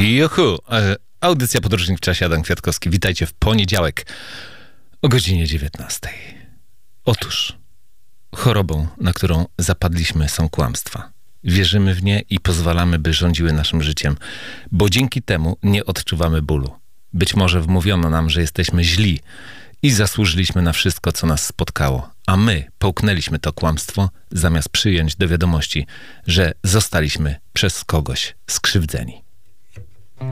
Juhu! E, audycja Podróżnik w czasie, Adam Kwiatkowski. Witajcie w poniedziałek o godzinie 19. Otóż chorobą, na którą zapadliśmy są kłamstwa. Wierzymy w nie i pozwalamy, by rządziły naszym życiem, bo dzięki temu nie odczuwamy bólu. Być może wmówiono nam, że jesteśmy źli i zasłużyliśmy na wszystko, co nas spotkało, a my połknęliśmy to kłamstwo, zamiast przyjąć do wiadomości, że zostaliśmy przez kogoś skrzywdzeni. Na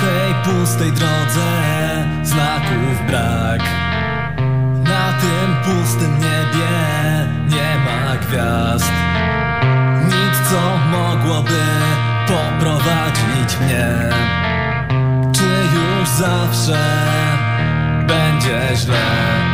tej pustej drodze znaków brak. Na tym pustym niebie nie ma gwiazd. Nic co mogłoby poprowadzić mnie. Czy już zawsze będzie źle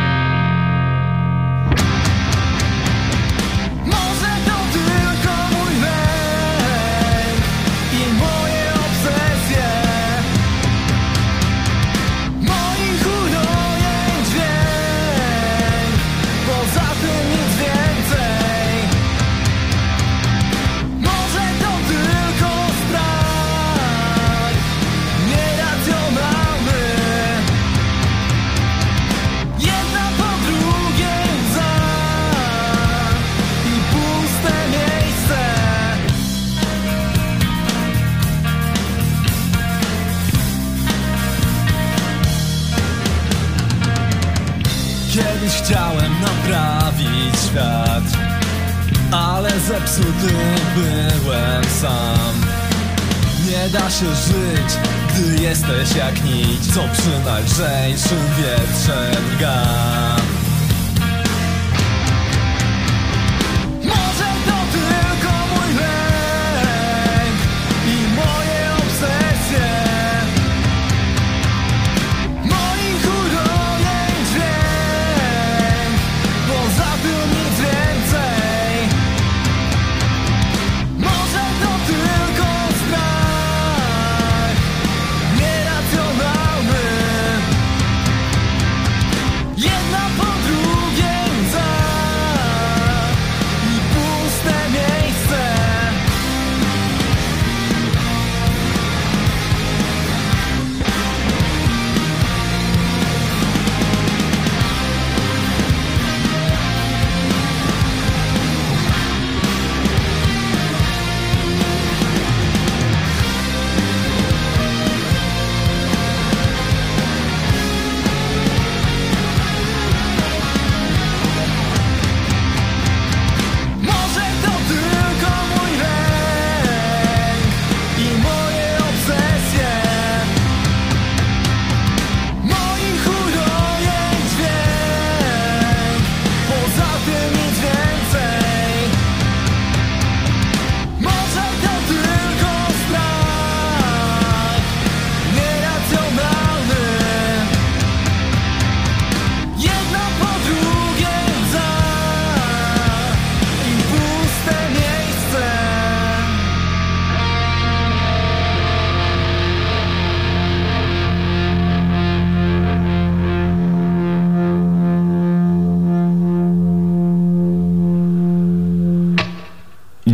chciałem naprawić świat Ale zepsuty byłem sam. Nie da się żyć, gdy jesteś jak nic Co przy najlżejszym wietrze drga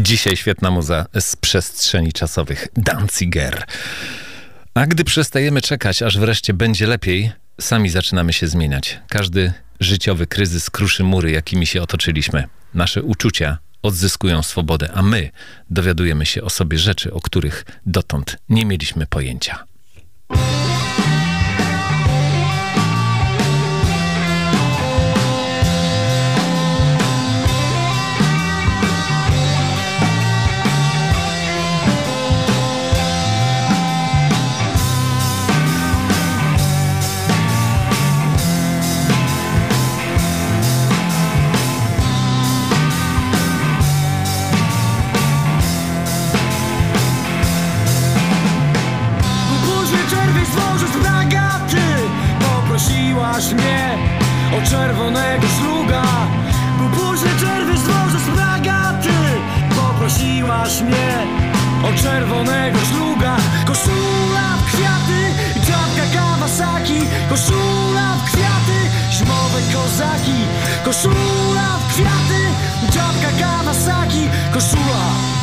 Dzisiaj świetna muza z przestrzeni czasowych. Danziger. A gdy przestajemy czekać, aż wreszcie będzie lepiej, sami zaczynamy się zmieniać. Każdy życiowy kryzys kruszy mury, jakimi się otoczyliśmy. Nasze uczucia odzyskują swobodę, a my dowiadujemy się o sobie rzeczy, o których dotąd nie mieliśmy pojęcia. Czerwonego szluga. Był późny czerwiec złoży z bragaty Poprosiłaś mnie o czerwonego szluga. Koszula w kwiaty czapka Kawasaki. Koszula w kwiaty Zimowe kozaki. Koszula w kwiaty Czapka Kawasaki. Koszula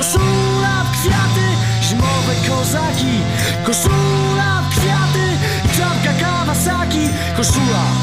Koszula w kwiaty, zimowe kozaki. Koszula w kwiaty, czapka Kawasaki Koszula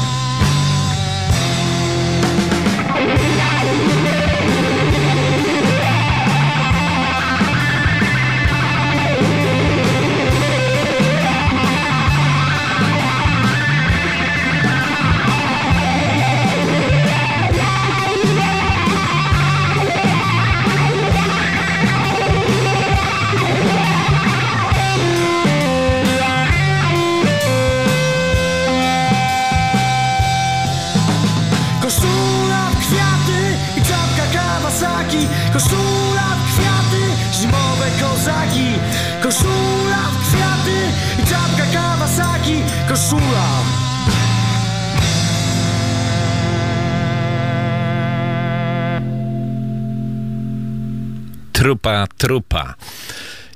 Trupa, trupa.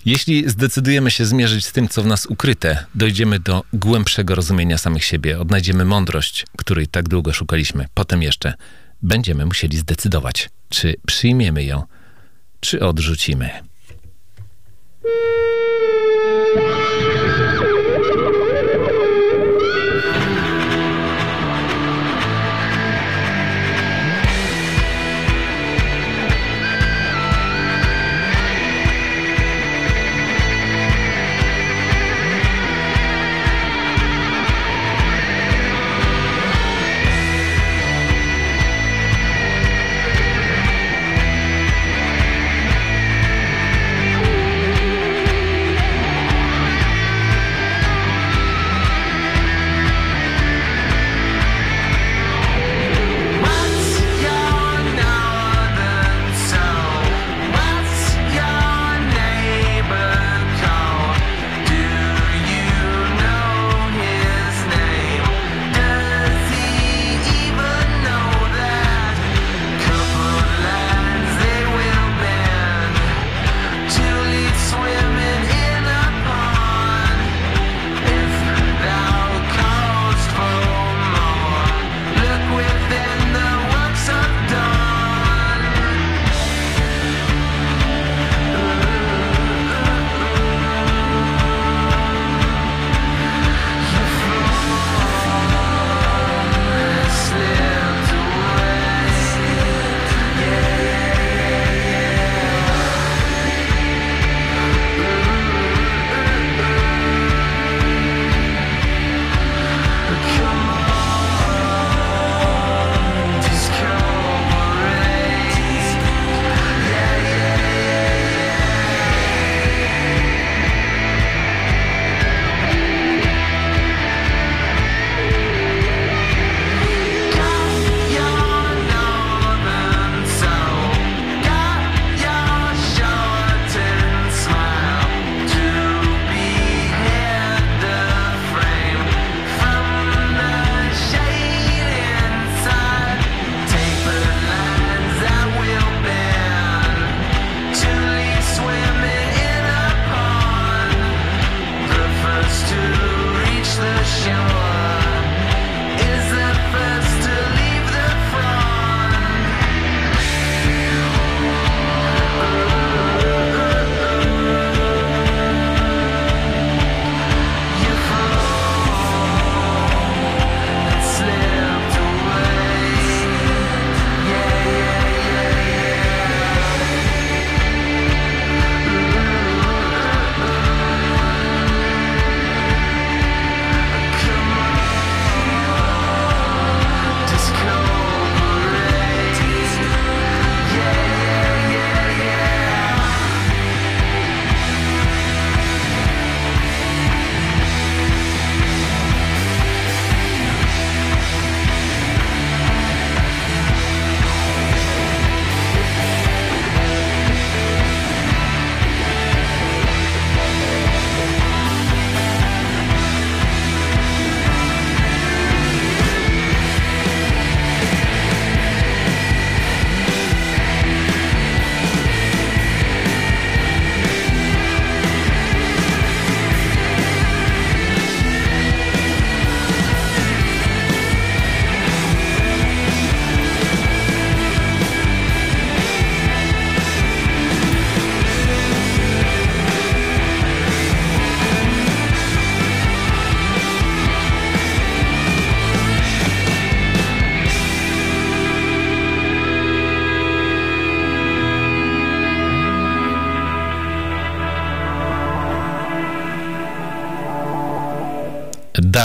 Jeśli zdecydujemy się zmierzyć z tym, co w nas ukryte, dojdziemy do głębszego rozumienia samych siebie, odnajdziemy mądrość, której tak długo szukaliśmy. Potem jeszcze będziemy musieli zdecydować, czy przyjmiemy ją, czy odrzucimy.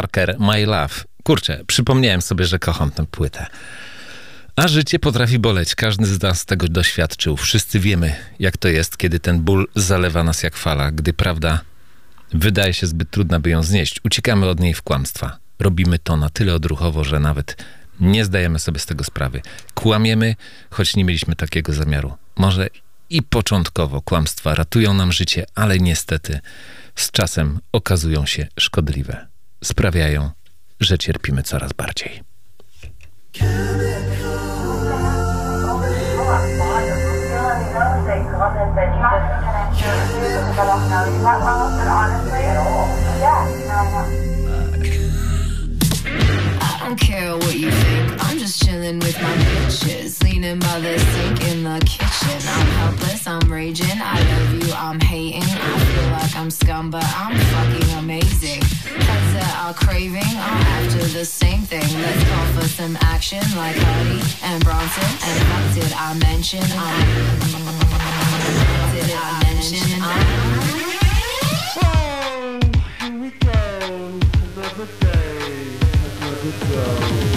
Darker My Love. Kurczę, przypomniałem sobie, że kocham tę płytę. A życie potrafi boleć. Każdy z nas tego doświadczył. Wszyscy wiemy, jak to jest, kiedy ten ból zalewa nas jak fala, gdy prawda wydaje się zbyt trudna, by ją znieść. Uciekamy od niej w kłamstwa. Robimy to na tyle odruchowo, że nawet nie zdajemy sobie z tego sprawy. Kłamiemy, choć nie mieliśmy takiego zamiaru. Może i początkowo kłamstwa ratują nam życie, ale niestety z czasem okazują się szkodliwe. Sprawiają, że cierpimy coraz bardziej. I don't care what you think. Just chilling with my bitches, leaning by the sink in the kitchen. I'm helpless, I'm raging. I love you, I'm hating. I feel like I'm scum, but I'm fucking amazing. Heads that are craving, I'm after the same thing. Let's go for some action, like Hardy and Bronson. And what did I mention? I'm. Did I mention? I'm. Haven't seen your face in weeks. I'm feeling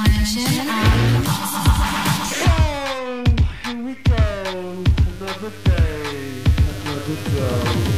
So here we go, another day, another go.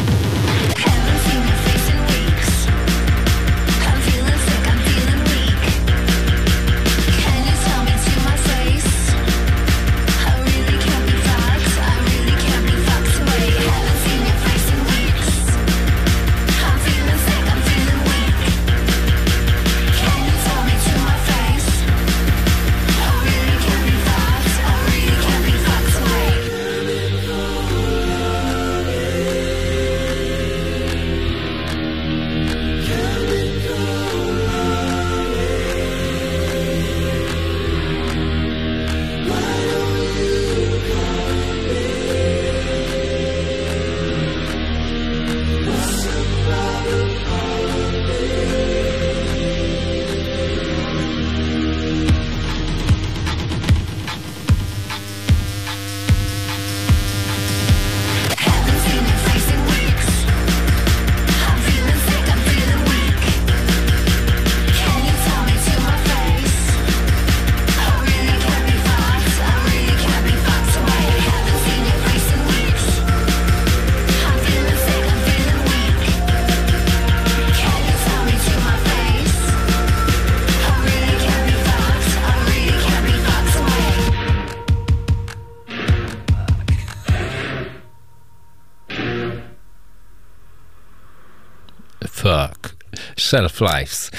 Shelf lives.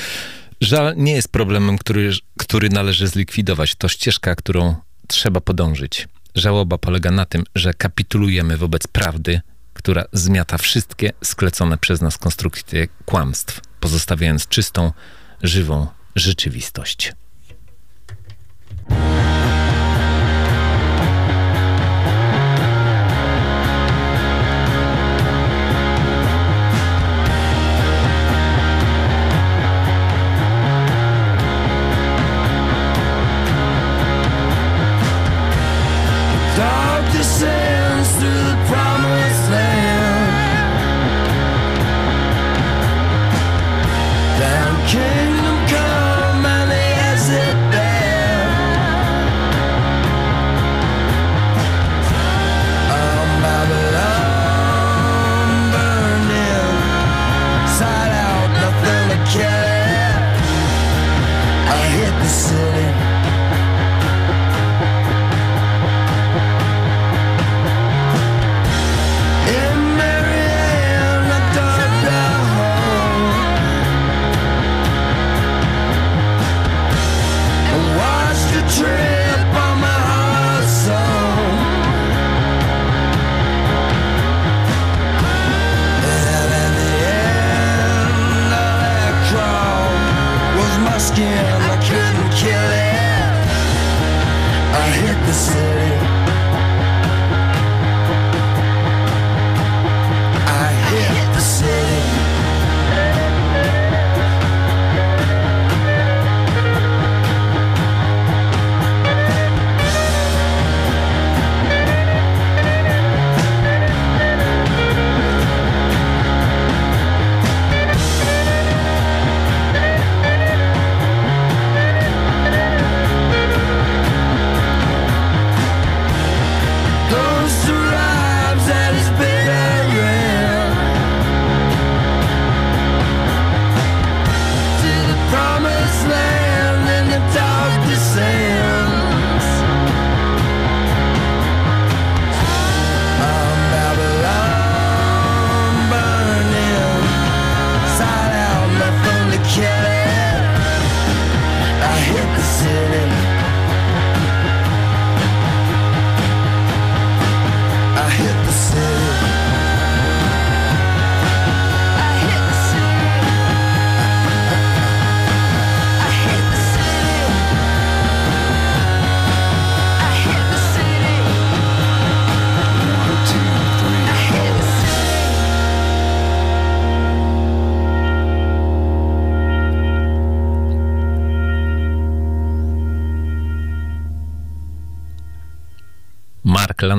Żal nie jest problemem, który, który należy zlikwidować. To ścieżka, którą trzeba podążyć. Żałoba polega na tym, że kapitulujemy wobec prawdy, która zmiata wszystkie sklecone przez nas konstrukcje kłamstw, pozostawiając czystą, żywą rzeczywistość.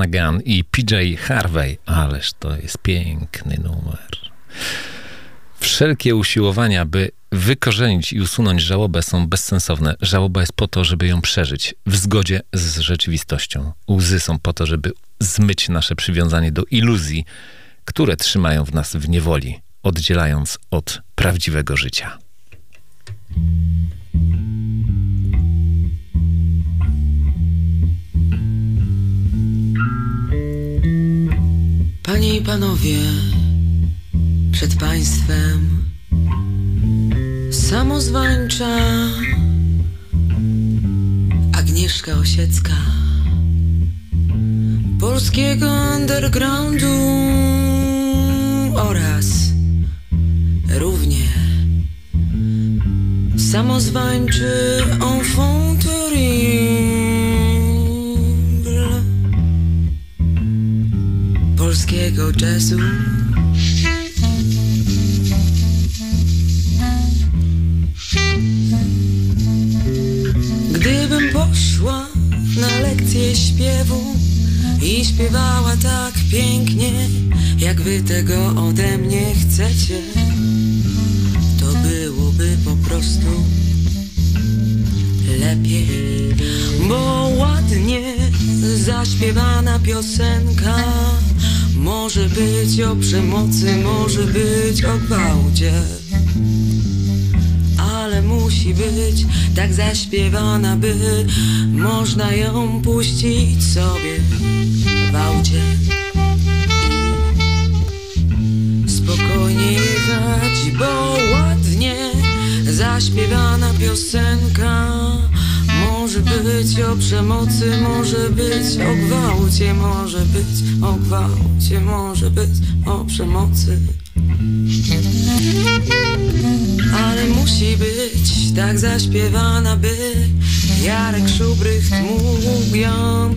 Mark Lanagan i PJ Harvey. Ależ to jest piękny numer. Wszelkie usiłowania, by wykorzenić i usunąć żałobę są bezsensowne. Żałoba jest po to, żeby ją przeżyć w zgodzie z rzeczywistością. Łzy są po to, żeby zmyć nasze przywiązanie do iluzji, które trzymają w nas w niewoli, oddzielając od prawdziwego życia. Panie i panowie, przed państwem samozwańcza Agnieszka Osiecka polskiego undergroundu oraz równie samozwańczy enfant terrible polskiego jazzu. Gdybym poszła na lekcję śpiewu i śpiewała tak pięknie, jak wy tego ode mnie chcecie, to byłoby po prostu lepiej, bo ładnie zaśpiewana piosenka może być o przemocy, może być o gwałcie. Ale musi być tak zaśpiewana, by można ją puścić sobie w aucie. Spokojnie jechać, bo ładnie zaśpiewana piosenka może być o przemocy, może być o gwałcie, może być o gwałcie, może być o przemocy. Ale musi być tak zaśpiewana, by Jarek Szubrych mógł ją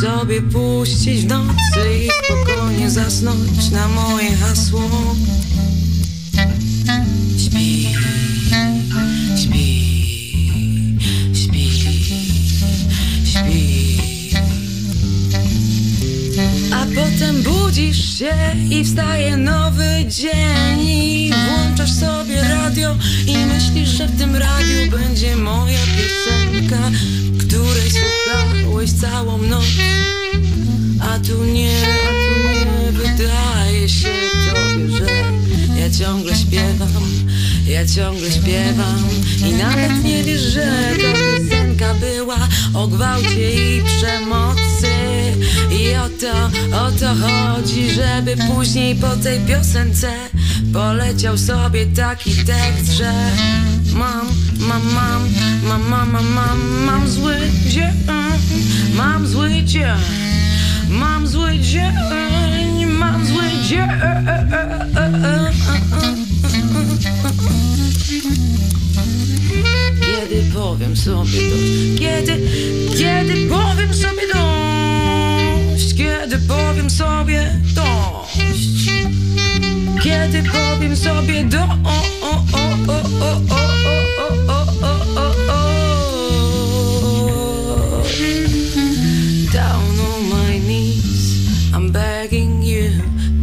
sobie puścić w nocy i spokojnie zasnąć na moje hasło. Się i wstaje nowy dzień I włączasz sobie radio i myślisz, że w tym radiu będzie moja piosenka Której słuchałeś całą noc A tu nie, a tu nie wydaje się tobie, że ja ciągle śpiewam ja ciągle śpiewam i nawet nie wiesz, że to piosenka była o gwałcie i przemocy. To, o to chodzi, żeby później po tej piosence poleciał sobie taki tekst, że mam, mam, mam, mam, mam, mam, mam, mam zły dzień, mam zły dzień, mam zły dzień, mam zły dzień. Kiedy powiem sobie dość? Kiedy, kiedy powiem sobie dość? Kiedy powiem sobie dość? Kiedy powiem sobie do o, o, o, o, o, o, o, o, o, o, o. Down on my knees, I'm begging you.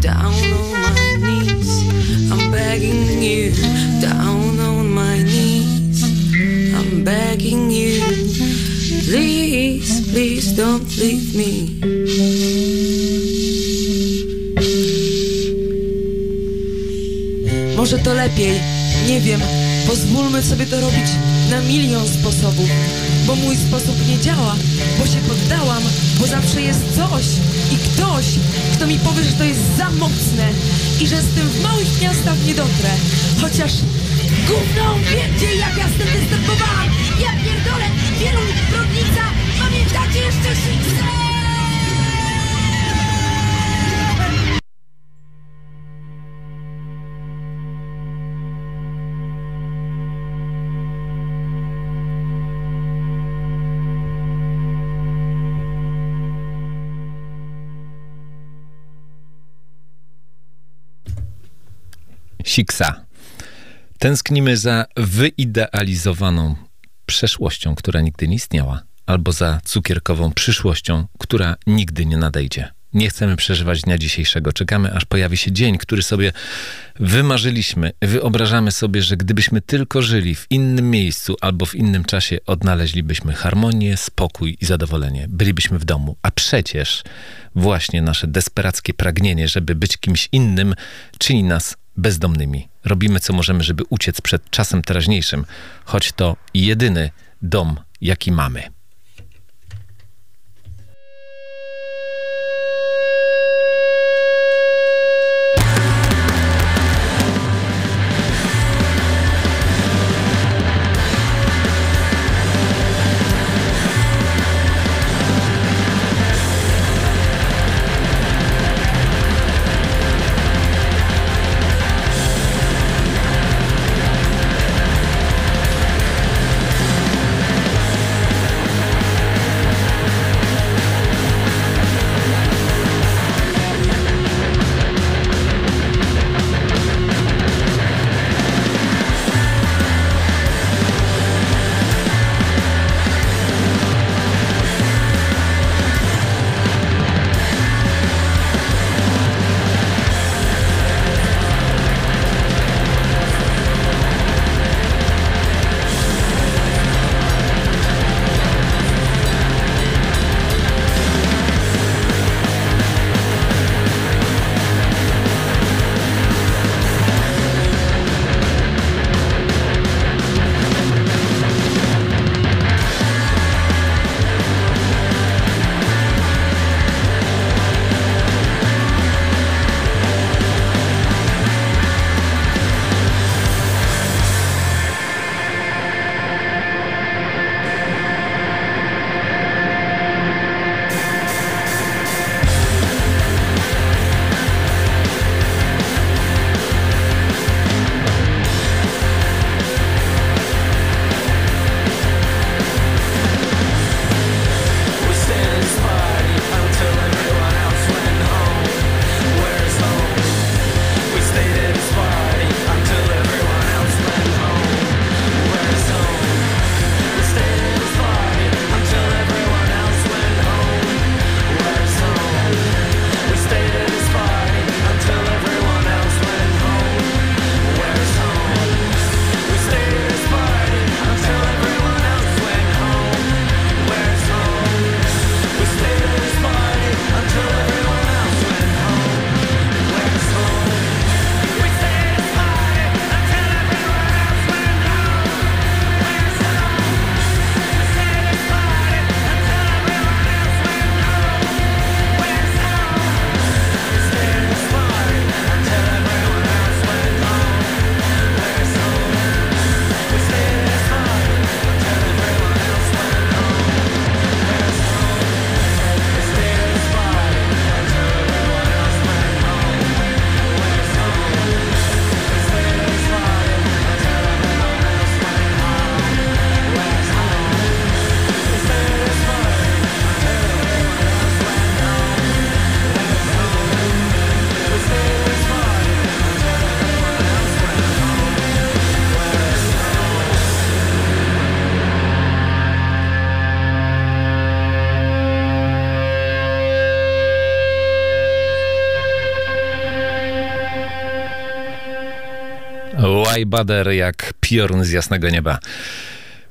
Down on my knees, I'm begging you. Down on my knees, I'm begging you. Please, please don't leave me. Może to lepiej, nie wiem. Pozwólmy sobie to robić na milion sposobów, bo mój sposób nie działa, bo się poddałam, bo zawsze jest coś i ktoś, kto mi powie, że to jest za mocne i że z tym w małych miastach nie dotrę. Chociaż gówno i jak ja z tym występowałam. Ja pierdolę, wielu brodnica, pamiętacie jeszcze Sixer? Siksa. Tęsknimy za wyidealizowaną przeszłością, która nigdy nie istniała, albo za cukierkową przyszłością, która nigdy nie nadejdzie. Nie chcemy przeżywać dnia dzisiejszego. Czekamy, aż pojawi się dzień, który sobie wymarzyliśmy. Wyobrażamy sobie, że gdybyśmy tylko żyli w innym miejscu albo w innym czasie, odnaleźlibyśmy harmonię, spokój i zadowolenie. Bylibyśmy w domu. A przecież właśnie nasze desperackie pragnienie, żeby być kimś innym, czyni nas bezdomnymi. Robimy co możemy, żeby uciec przed czasem teraźniejszym, choć to jedyny dom, jaki mamy. Sky Bader jak piorun z jasnego nieba.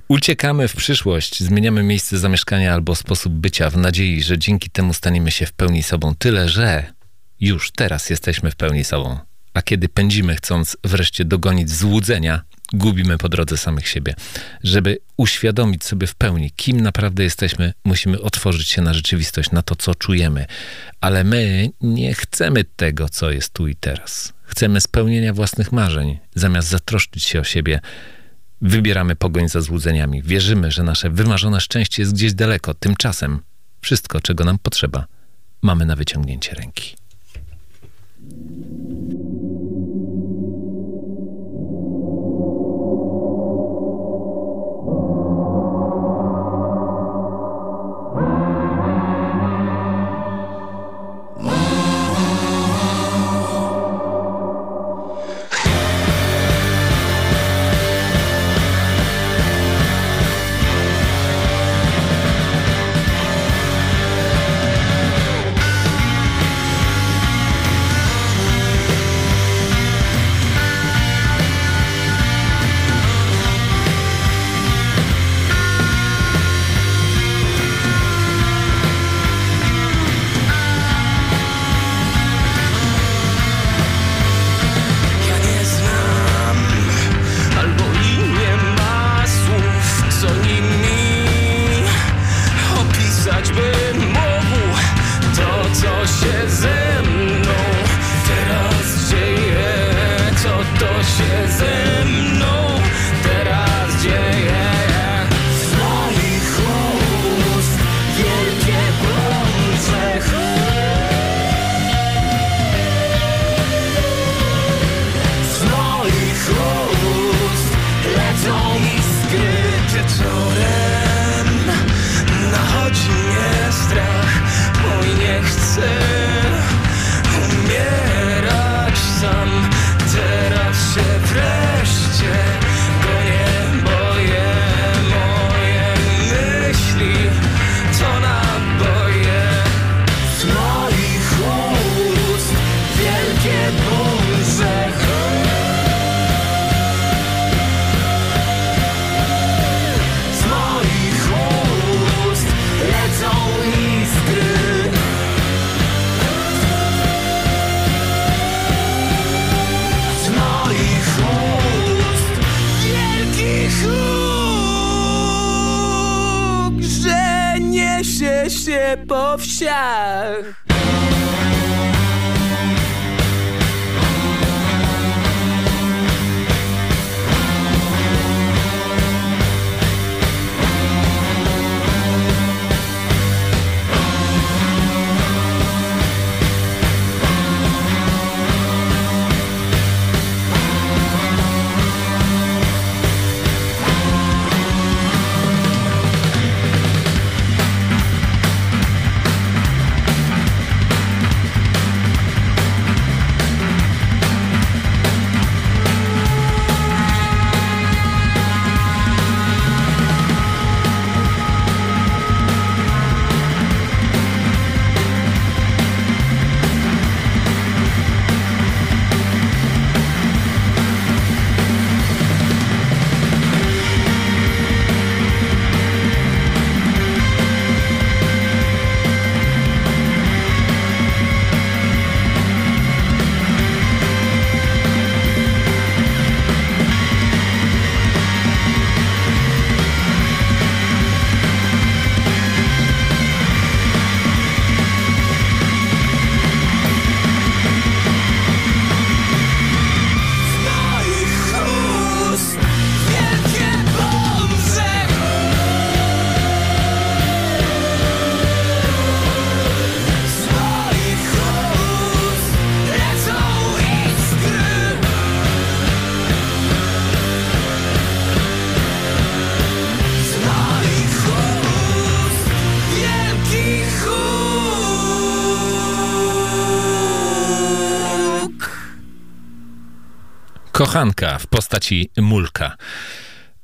Uciekamy w przyszłość, zmieniamy miejsce zamieszkania albo sposób bycia w nadziei, że dzięki temu staniemy się w pełni sobą. Tyle, że już teraz jesteśmy w pełni sobą. A kiedy pędzimy, chcąc wreszcie dogonić złudzenia, gubimy po drodze samych siebie. Żeby uświadomić sobie w pełni, kim naprawdę jesteśmy, musimy otworzyć się na rzeczywistość, na to, co czujemy. Ale my nie chcemy tego, co jest tu i teraz. Chcemy spełnienia własnych marzeń, zamiast zatroszczyć się o siebie. Wybieramy pogoń za złudzeniami. Wierzymy, że nasze wymarzone szczęście jest gdzieś daleko. Tymczasem wszystko, czego nam potrzeba, mamy na wyciągnięcie ręki. kochanka w postaci Mulka.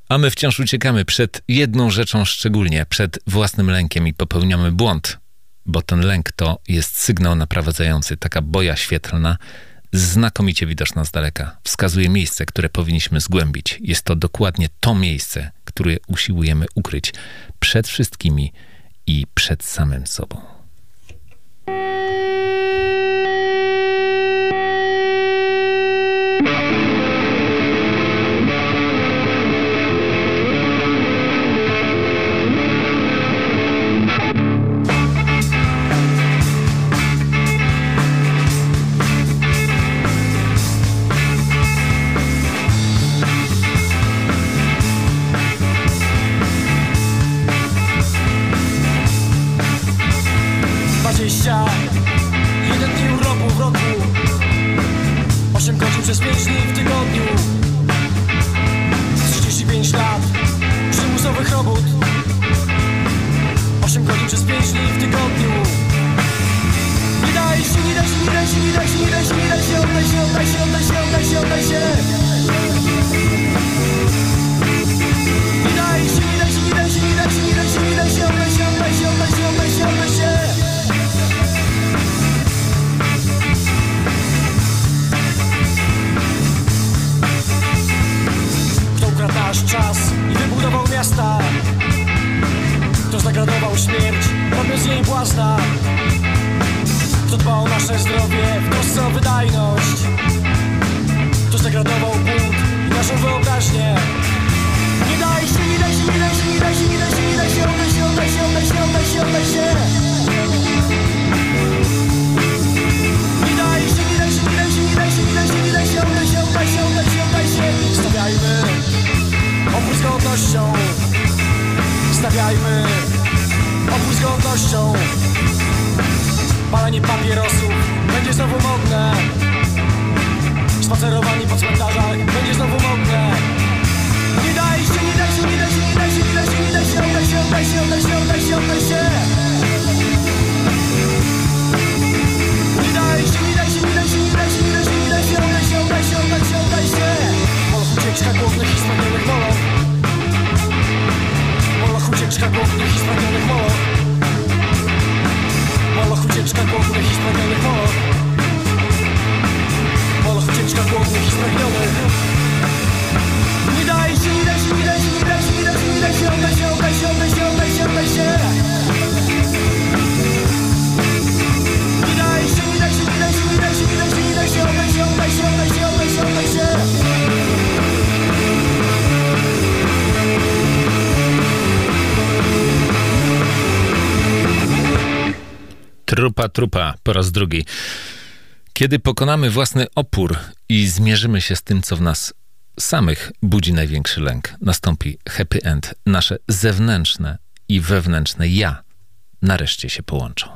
A my wciąż uciekamy przed jedną rzeczą szczególnie, przed własnym lękiem i popełniamy błąd, bo ten lęk to jest sygnał naprowadzający, taka boja świetlna, znakomicie widoczna z daleka. Wskazuje miejsce, które powinniśmy zgłębić. Jest to dokładnie to miejsce, które usiłujemy ukryć przed wszystkimi i przed samym sobą. trupa trupa po raz drugi. Kiedy pokonamy własny opór i zmierzymy się z tym, co w nas samych budzi największy lęk, nastąpi happy end. Nasze zewnętrzne i wewnętrzne ja nareszcie się połączą.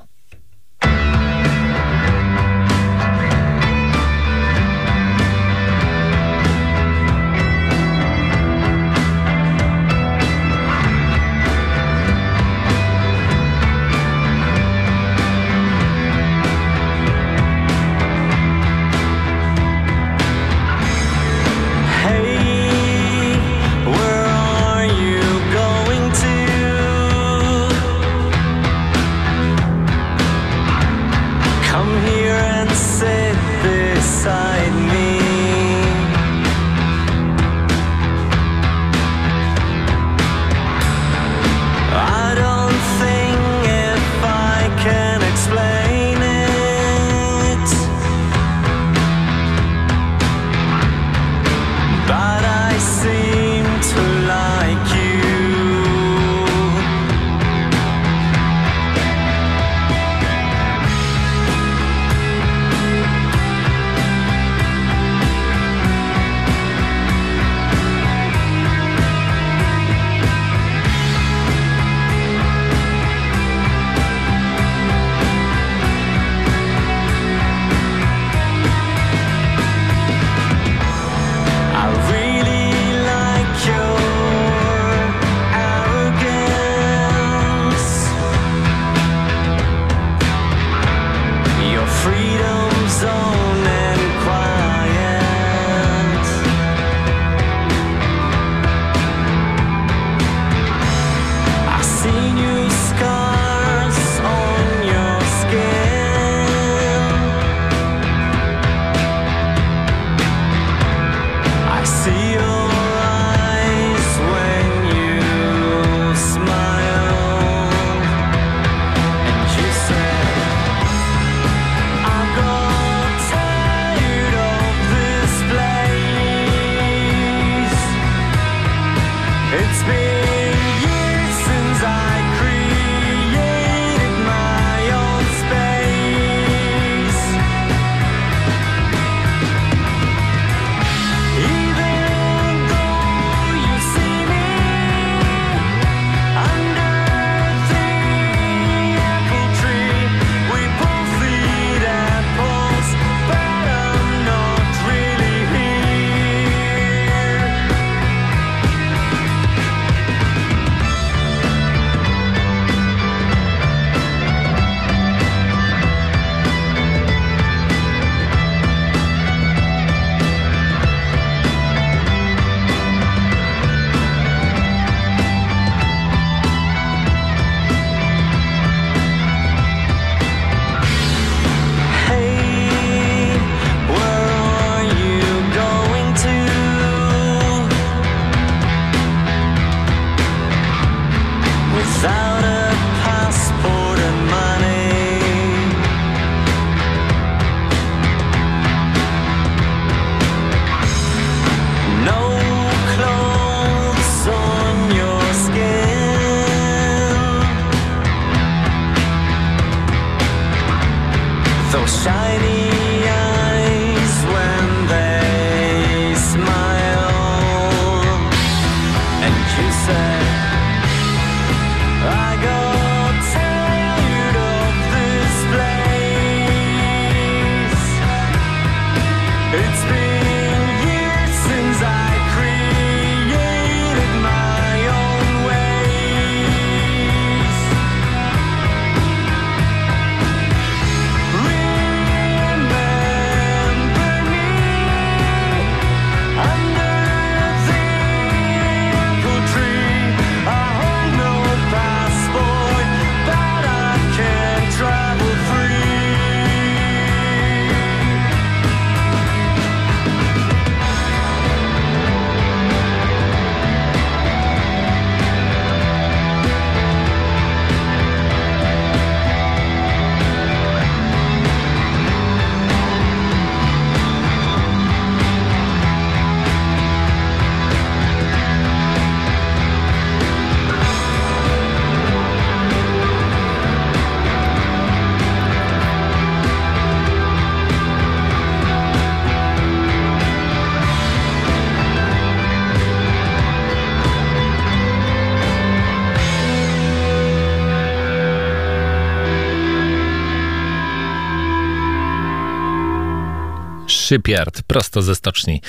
Shipyard, prosto ze stoczni.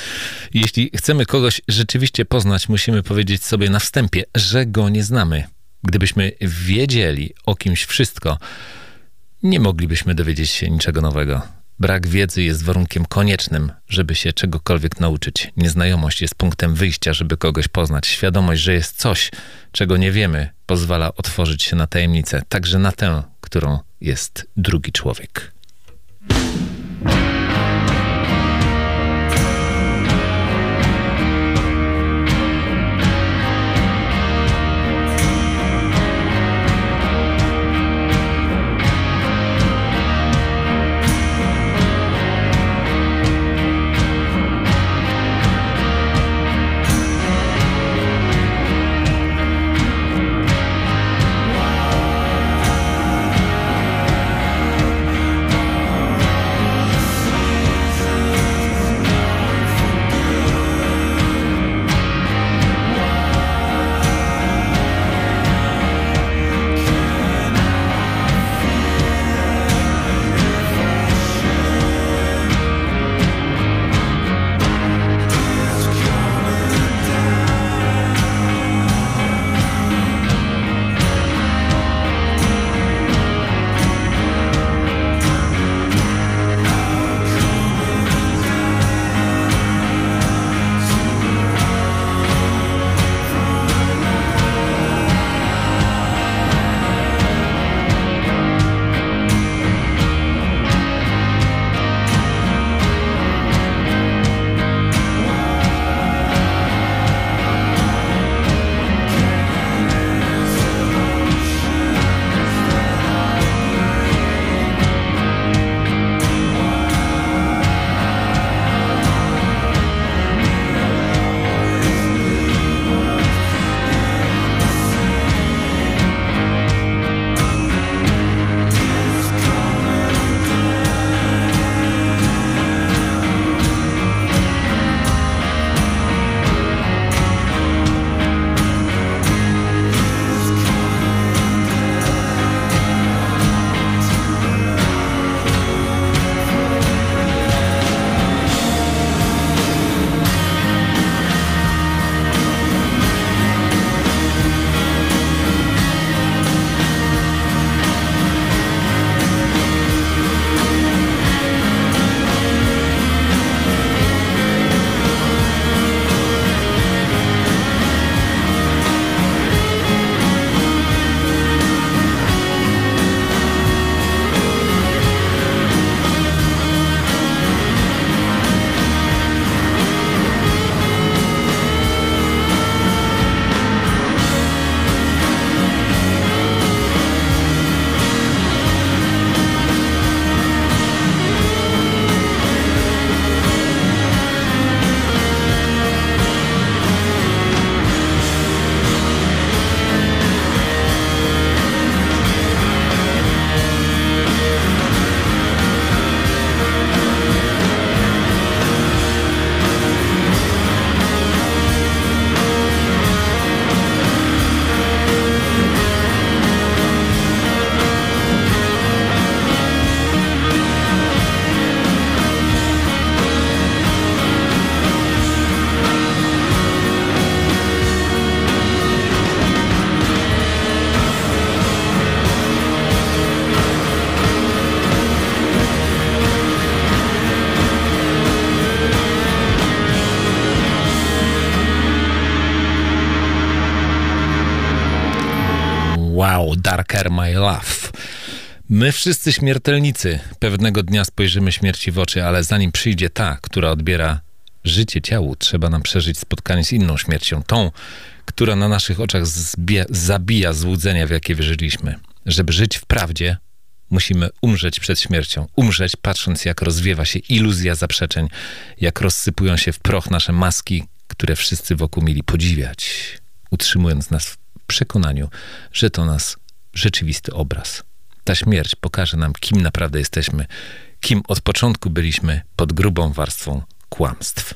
Jeśli chcemy kogoś rzeczywiście poznać, musimy powiedzieć sobie na wstępie, że go nie znamy. Gdybyśmy wiedzieli o kimś wszystko, nie moglibyśmy dowiedzieć się niczego nowego. Brak wiedzy jest warunkiem koniecznym, żeby się czegokolwiek nauczyć. Nieznajomość jest punktem wyjścia, żeby kogoś poznać. Świadomość, że jest coś, czego nie wiemy, pozwala otworzyć się na tajemnicę, także na tę, którą jest drugi człowiek. Love. My wszyscy śmiertelnicy pewnego dnia spojrzymy śmierci w oczy, ale zanim przyjdzie ta, która odbiera życie ciału, trzeba nam przeżyć spotkanie z inną śmiercią, tą, która na naszych oczach zabija złudzenia, w jakie wierzyliśmy. Żeby żyć w prawdzie, musimy umrzeć przed śmiercią. Umrzeć patrząc, jak rozwiewa się iluzja zaprzeczeń, jak rozsypują się w proch nasze maski, które wszyscy wokół mieli podziwiać, utrzymując nas w przekonaniu, że to nas rzeczywisty obraz. Ta śmierć pokaże nam, kim naprawdę jesteśmy, kim od początku byliśmy pod grubą warstwą kłamstw.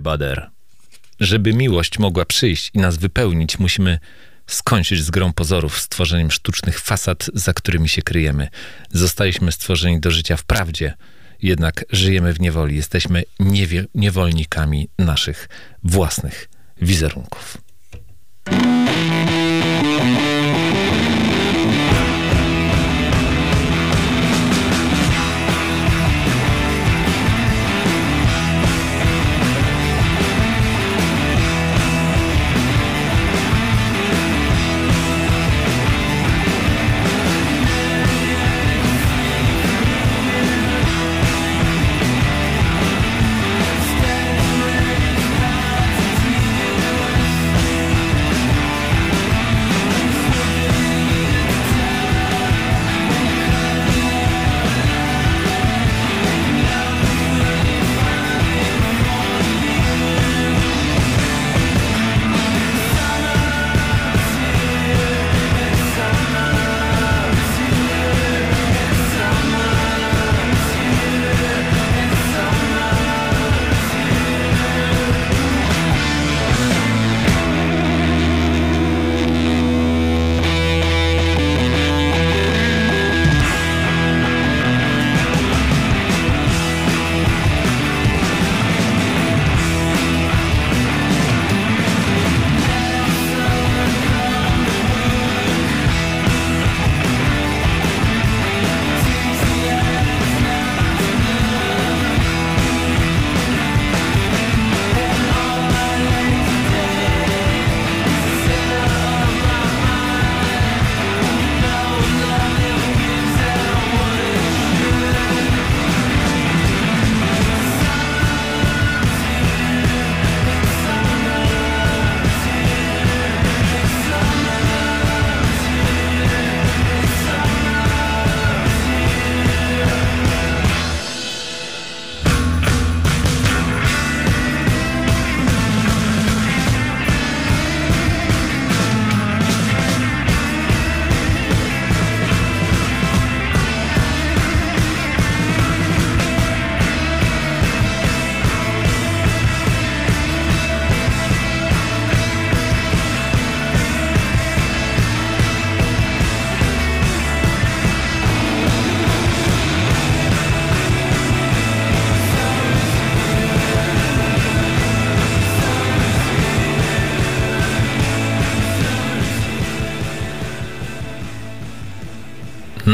Bother? Żeby miłość mogła przyjść i nas wypełnić, musimy skończyć z grą pozorów, stworzeniem sztucznych fasad, za którymi się kryjemy. Zostaliśmy stworzeni do życia w prawdzie, jednak żyjemy w niewoli. Jesteśmy niewie- niewolnikami naszych własnych wizerunków.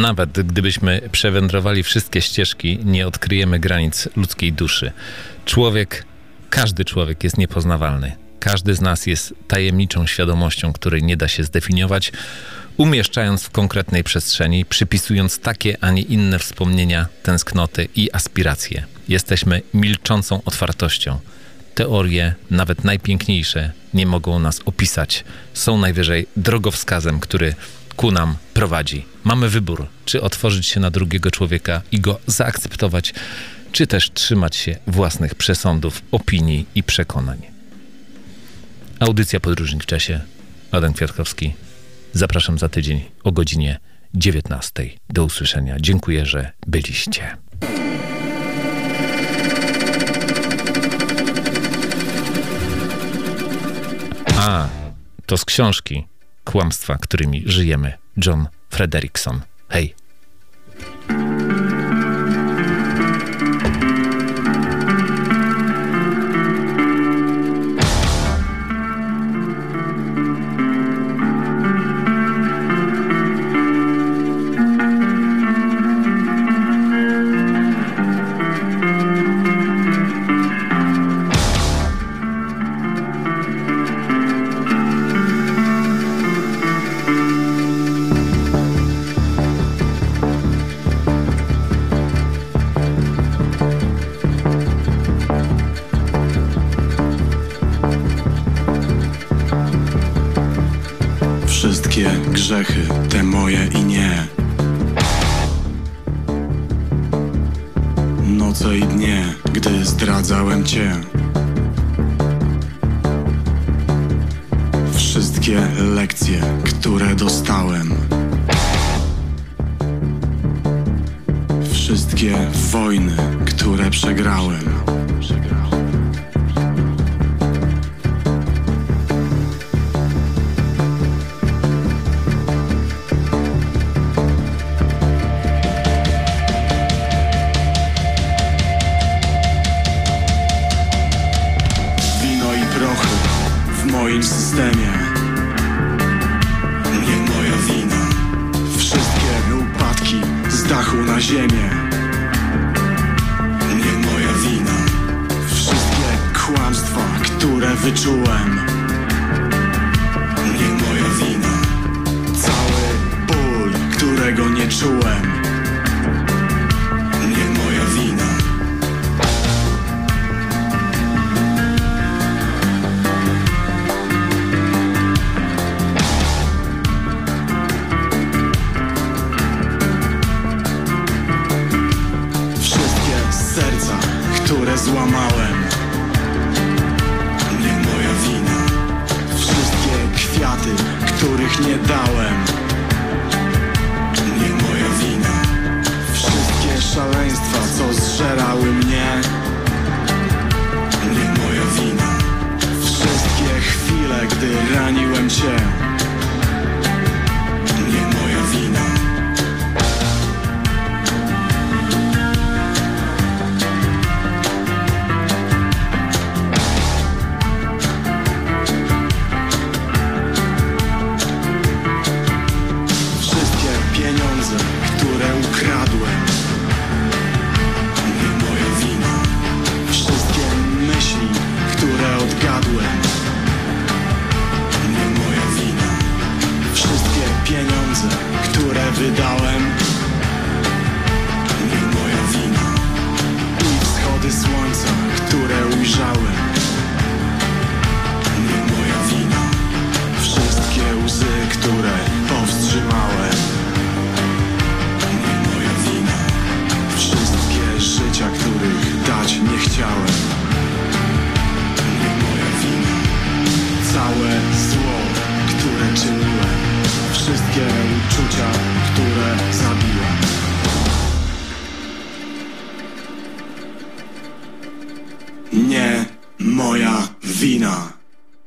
Nawet gdybyśmy przewędrowali wszystkie ścieżki, nie odkryjemy granic ludzkiej duszy. Człowiek, każdy człowiek jest niepoznawalny. Każdy z nas jest tajemniczą świadomością, której nie da się zdefiniować, umieszczając w konkretnej przestrzeni, przypisując takie, a nie inne wspomnienia, tęsknoty i aspiracje. Jesteśmy milczącą otwartością. Teorie, nawet najpiękniejsze, nie mogą nas opisać. Są najwyżej drogowskazem, który ku nam prowadzi. Mamy wybór, czy otworzyć się na drugiego człowieka i go zaakceptować, czy też trzymać się własnych przesądów, opinii i przekonań. Audycja Podróżnik w czasie. Adam Kwiatkowski. Zapraszam za tydzień o godzinie 19. Do usłyszenia. Dziękuję, że byliście. A, to z książki Kłamstwa, którymi żyjemy. John Frederickson. Hej.